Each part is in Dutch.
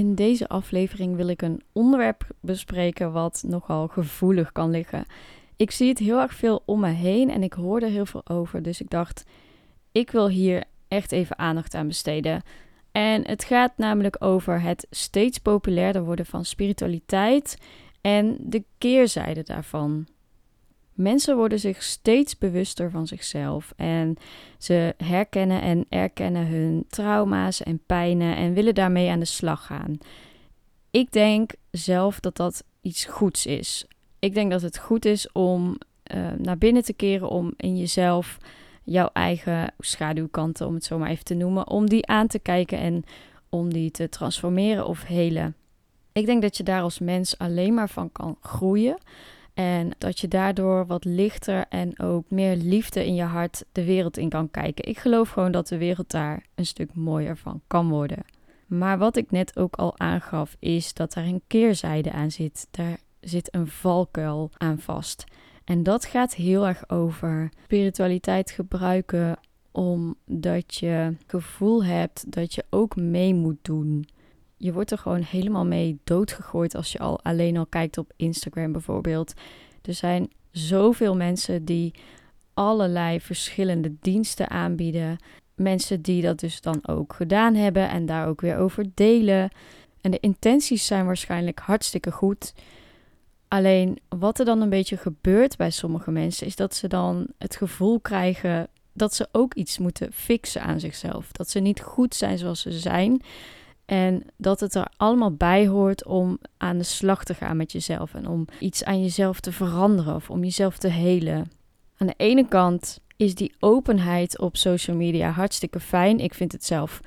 In deze aflevering wil ik een onderwerp bespreken wat nogal gevoelig kan liggen. Ik zie het heel erg veel om me heen en ik hoor er heel veel over. Dus ik dacht, ik wil hier echt even aandacht aan besteden. En het gaat namelijk over het steeds populairder worden van spiritualiteit en de keerzijde daarvan. Mensen worden zich steeds bewuster van zichzelf en ze herkennen en erkennen hun trauma's en pijnen en willen daarmee aan de slag gaan. Ik denk zelf dat dat iets goeds is. Ik denk dat het goed is om uh, naar binnen te keren, om in jezelf jouw eigen schaduwkanten, om het zo maar even te noemen, om die aan te kijken en om die te transformeren of helen. Ik denk dat je daar als mens alleen maar van kan groeien. En dat je daardoor wat lichter en ook meer liefde in je hart de wereld in kan kijken. Ik geloof gewoon dat de wereld daar een stuk mooier van kan worden. Maar wat ik net ook al aangaf, is dat daar een keerzijde aan zit. Daar zit een valkuil aan vast. En dat gaat heel erg over spiritualiteit gebruiken omdat je gevoel hebt dat je ook mee moet doen je wordt er gewoon helemaal mee doodgegooid als je al alleen al kijkt op Instagram bijvoorbeeld. Er zijn zoveel mensen die allerlei verschillende diensten aanbieden. Mensen die dat dus dan ook gedaan hebben en daar ook weer over delen. En de intenties zijn waarschijnlijk hartstikke goed. Alleen wat er dan een beetje gebeurt bij sommige mensen is dat ze dan het gevoel krijgen dat ze ook iets moeten fixen aan zichzelf. Dat ze niet goed zijn zoals ze zijn. En dat het er allemaal bij hoort om aan de slag te gaan met jezelf. En om iets aan jezelf te veranderen of om jezelf te helen. Aan de ene kant is die openheid op social media hartstikke fijn. Ik vind het zelf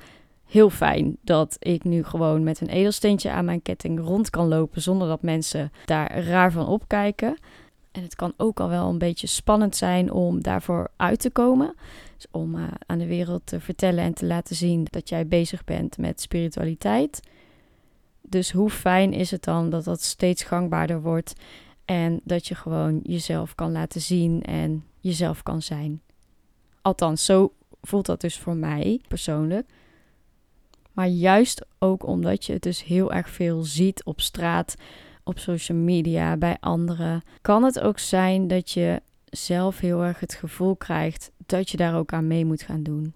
heel fijn dat ik nu gewoon met een edelsteentje aan mijn ketting rond kan lopen zonder dat mensen daar raar van opkijken. En het kan ook al wel een beetje spannend zijn om daarvoor uit te komen. Dus om uh, aan de wereld te vertellen en te laten zien dat jij bezig bent met spiritualiteit. Dus hoe fijn is het dan dat dat steeds gangbaarder wordt en dat je gewoon jezelf kan laten zien en jezelf kan zijn. Althans, zo voelt dat dus voor mij persoonlijk. Maar juist ook omdat je het dus heel erg veel ziet op straat, op social media, bij anderen, kan het ook zijn dat je zelf heel erg het gevoel krijgt dat je daar ook aan mee moet gaan doen.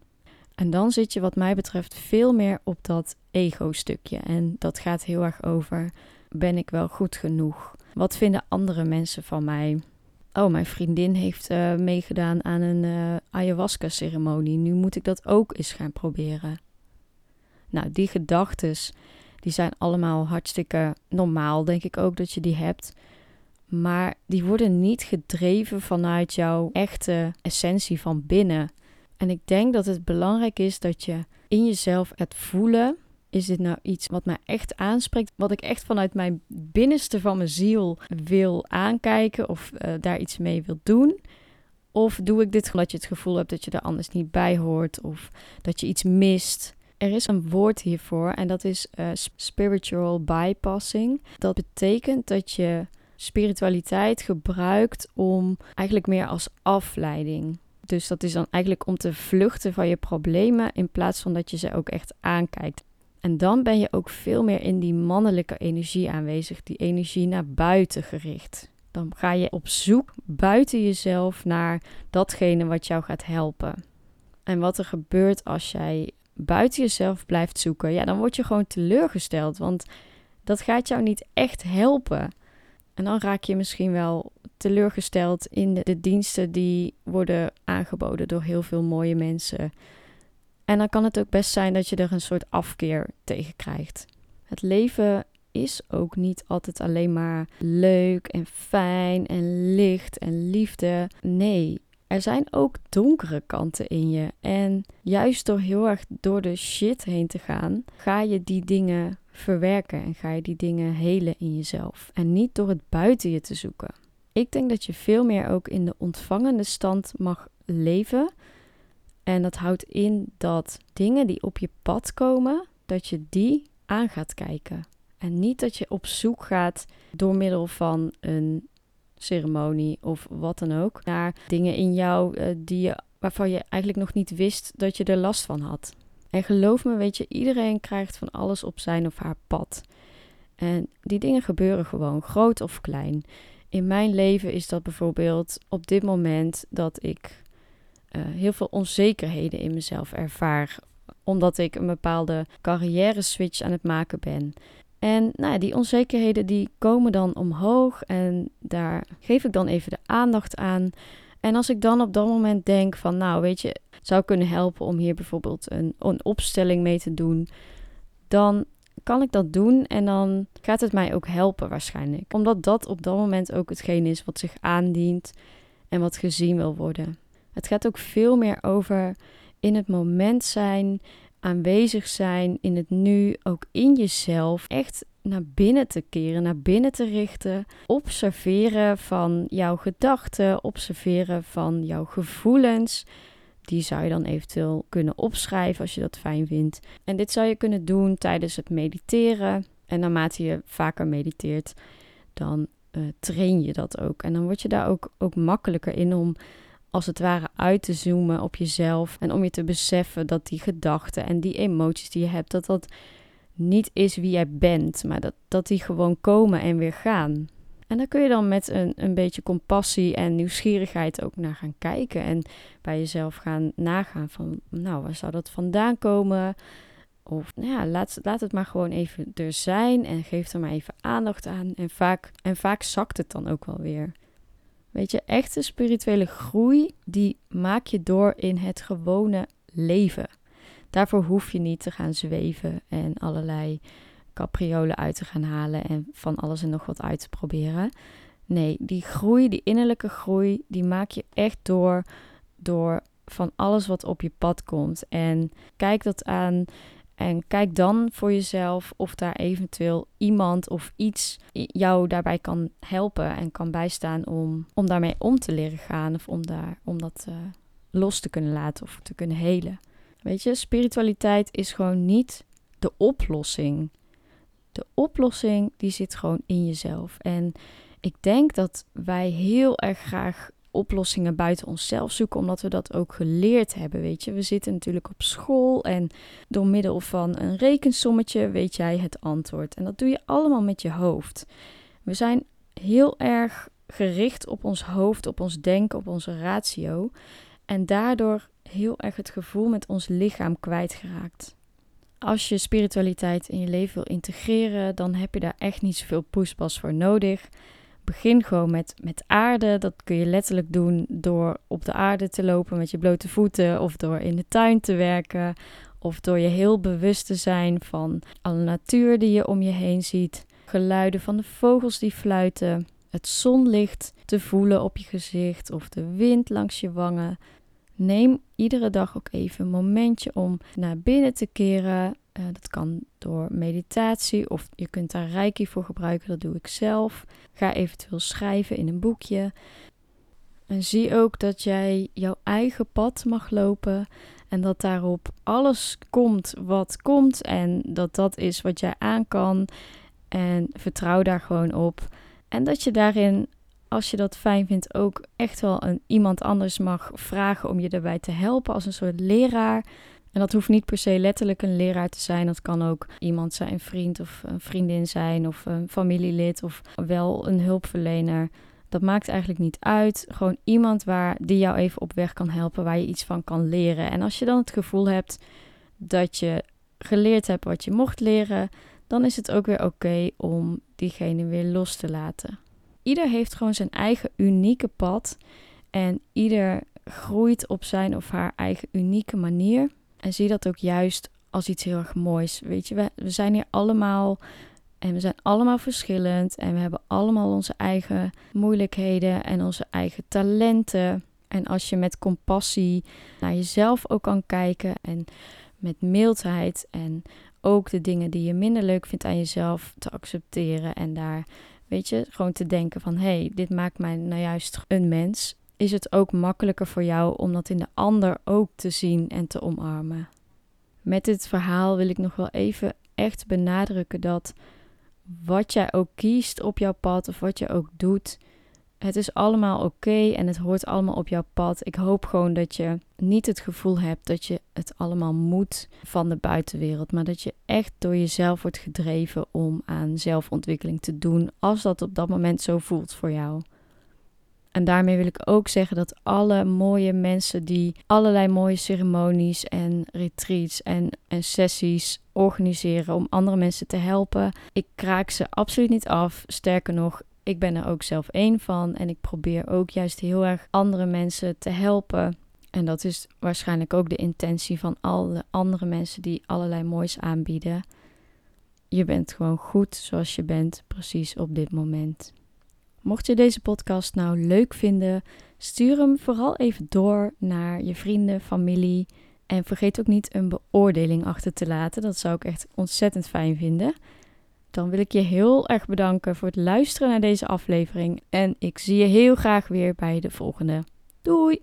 En dan zit je wat mij betreft veel meer op dat ego-stukje. En dat gaat heel erg over: ben ik wel goed genoeg? Wat vinden andere mensen van mij? Oh, mijn vriendin heeft uh, meegedaan aan een uh, ayahuasca-ceremonie. Nu moet ik dat ook eens gaan proberen. Nou, die gedachten, die zijn allemaal hartstikke normaal, denk ik ook dat je die hebt. Maar die worden niet gedreven vanuit jouw echte essentie van binnen. En ik denk dat het belangrijk is dat je in jezelf het voelen. Is dit nou iets wat mij echt aanspreekt? Wat ik echt vanuit mijn binnenste van mijn ziel wil aankijken of uh, daar iets mee wil doen? Of doe ik dit omdat je het gevoel hebt dat je er anders niet bij hoort of dat je iets mist? Er is een woord hiervoor en dat is uh, spiritual bypassing. Dat betekent dat je spiritualiteit gebruikt om eigenlijk meer als afleiding. Dus dat is dan eigenlijk om te vluchten van je problemen in plaats van dat je ze ook echt aankijkt. En dan ben je ook veel meer in die mannelijke energie aanwezig, die energie naar buiten gericht. Dan ga je op zoek buiten jezelf naar datgene wat jou gaat helpen. En wat er gebeurt als jij buiten jezelf blijft zoeken, ja, dan word je gewoon teleurgesteld, want dat gaat jou niet echt helpen. En dan raak je misschien wel teleurgesteld in de, diensten die worden aangeboden door heel veel mooie mensen. En dan kan het ook best zijn dat je er een soort afkeer tegen krijgt. Het leven is ook niet altijd alleen maar leuk en fijn en licht en liefde. Nee, er zijn ook donkere kanten in je. En juist door heel erg door de shit heen te gaan, ga je die dingen verwerken en ga je die dingen helen in jezelf. En niet door het buiten je te zoeken. Ik denk dat je veel meer ook in de ontvangende stand mag leven. En dat houdt in dat dingen die op je pad komen, dat je die aan gaat kijken. En niet dat je op zoek gaat door middel van een ceremonie of wat dan ook naar dingen in jou uh, die je, waarvan je eigenlijk nog niet wist dat je er last van had. En geloof me, weet je, iedereen krijgt van alles op zijn of haar pad. En die dingen gebeuren gewoon, groot of klein. In mijn leven is dat bijvoorbeeld op dit moment dat ik uh, heel veel onzekerheden in mezelf ervaar. Omdat ik een bepaalde carrière switch aan het maken ben. En nou, die onzekerheden die komen dan omhoog en daar geef ik dan even de aandacht aan. En als ik dan op dat moment denk van, nou weet je, zou kunnen helpen om hier bijvoorbeeld een, een opstelling mee te doen, dan kan ik dat doen en dan gaat het mij ook helpen waarschijnlijk. Omdat dat op dat moment ook hetgeen is wat zich aandient en wat gezien wil worden. Het gaat ook veel meer over in het moment zijn, aanwezig zijn in het nu, ook in jezelf. Echt naar binnen te keren, naar binnen te richten. Observeren van jouw gedachten, observeren van jouw gevoelens. Die zou je dan eventueel kunnen opschrijven als je dat fijn vindt. En dit zou je kunnen doen tijdens het mediteren. En naarmate je vaker mediteert, dan uh, train je dat ook. En dan word je daar ook, ook makkelijker in om als het ware uit te zoomen op jezelf. En om je te beseffen dat die gedachten en die emoties die je hebt, dat dat niet is wie jij bent, maar dat, dat die gewoon komen en weer gaan. En daar kun je dan met een, een beetje compassie en nieuwsgierigheid ook naar gaan kijken. En bij jezelf gaan nagaan van, nou, waar zou dat vandaan komen? Of nou ja, laat, laat het maar gewoon even er zijn en geef er maar even aandacht aan. En vaak, en vaak zakt het dan ook wel weer. Weet je, echte spirituele groei, die maak je door in het gewone leven. Daarvoor hoef je niet te gaan zweven en allerlei capriolen uit te gaan halen en van alles en nog wat uit te proberen. Nee, die groei, die innerlijke groei, die maak je echt door door van alles wat op je pad komt. En kijk dat aan en kijk dan voor jezelf of daar eventueel iemand of iets jou daarbij kan helpen en kan bijstaan om, om daarmee om te leren gaan of om, daar, om dat uh, los te kunnen laten of te kunnen helen. Weet je, spiritualiteit is gewoon niet de oplossing. De oplossing die zit gewoon in jezelf. En ik denk dat wij heel erg graag oplossingen buiten onszelf zoeken, omdat we dat ook geleerd hebben. Weet je, we zitten natuurlijk op school en door middel van een rekensommetje weet jij het antwoord. En dat doe je allemaal met je hoofd. We zijn heel erg gericht op ons hoofd, op ons denken, op onze ratio. En daardoor heel erg het gevoel met ons lichaam kwijtgeraakt. Als je spiritualiteit in je leven wil integreren, dan heb je daar echt niet zoveel poespas voor nodig begin gewoon met, met aarde. Dat kun je letterlijk doen door op de aarde te lopen met je blote voeten. Of door in de tuin te werken. Of door je heel bewust te zijn van alle natuur die je om je heen ziet. Geluiden van de vogels die fluiten. Het zonlicht te voelen op je gezicht. Of de wind langs je wangen. Neem iedere dag ook even een momentje om naar binnen te keren. Uh, dat kan door meditatie of je kunt daar reiki voor gebruiken. Dat doe ik zelf. Ga eventueel schrijven in een boekje. En zie ook dat jij jouw eigen pad mag lopen en dat daarop alles komt wat komt en dat dat is wat jij aan kan. En vertrouw daar gewoon op. En dat je daarin als je dat fijn vindt, ook echt wel een, iemand anders mag vragen om je daarbij te helpen als een soort leraar. En dat hoeft niet per se letterlijk een leraar te zijn. Dat kan ook iemand zijn, een vriend of een vriendin zijn of een familielid of wel een hulpverlener. Dat maakt eigenlijk niet uit. Gewoon iemand waar die jou even op weg kan helpen, waar je iets van kan leren. En als je dan het gevoel hebt dat je geleerd hebt wat je mocht leren, dan is het ook weer oké om diegene weer los te laten ieder heeft gewoon zijn eigen unieke pad. En ieder groeit op zijn of haar eigen unieke manier. En zie dat ook juist als iets heel erg moois. Weet je, we, we zijn hier allemaal en we zijn allemaal verschillend. En we hebben allemaal onze eigen moeilijkheden en onze eigen talenten. En als je met compassie naar jezelf ook kan kijken en met mildheid en ook de dingen die je minder leuk vindt aan jezelf te accepteren en daar weet je, gewoon te denken van hé, hey, dit maakt mij nou juist een mens, is het ook makkelijker voor jou om dat in de ander ook te zien en te omarmen. Met dit verhaal wil ik nog wel even echt benadrukken dat wat jij ook kiest op jouw pad of wat je ook doet, het is allemaal oké en het hoort allemaal op jouw pad. Ik hoop gewoon dat je niet het gevoel hebt dat je het allemaal moet van de buitenwereld, maar dat je echt door jezelf wordt gedreven om aan zelfontwikkeling te doen, als dat op dat moment zo voelt voor jou. En daarmee wil ik ook zeggen dat alle mooie mensen die allerlei mooie ceremonies en retreats en, en sessies organiseren om andere mensen te helpen, ik kraak ze absoluut niet af. Sterker nog, ik ben er ook zelf één van en ik probeer ook juist heel erg andere mensen te helpen. En dat is waarschijnlijk ook de intentie van alle andere mensen die allerlei moois aanbieden. Je bent gewoon goed zoals je bent, precies op dit moment. Mocht je deze podcast nou leuk vinden, stuur hem vooral even door naar je vrienden, familie. En vergeet ook niet een beoordeling achter te laten. Dat zou ik echt ontzettend fijn vinden. Dan wil ik je heel erg bedanken voor het luisteren naar deze aflevering. En ik zie je heel graag weer bij de volgende. Doei!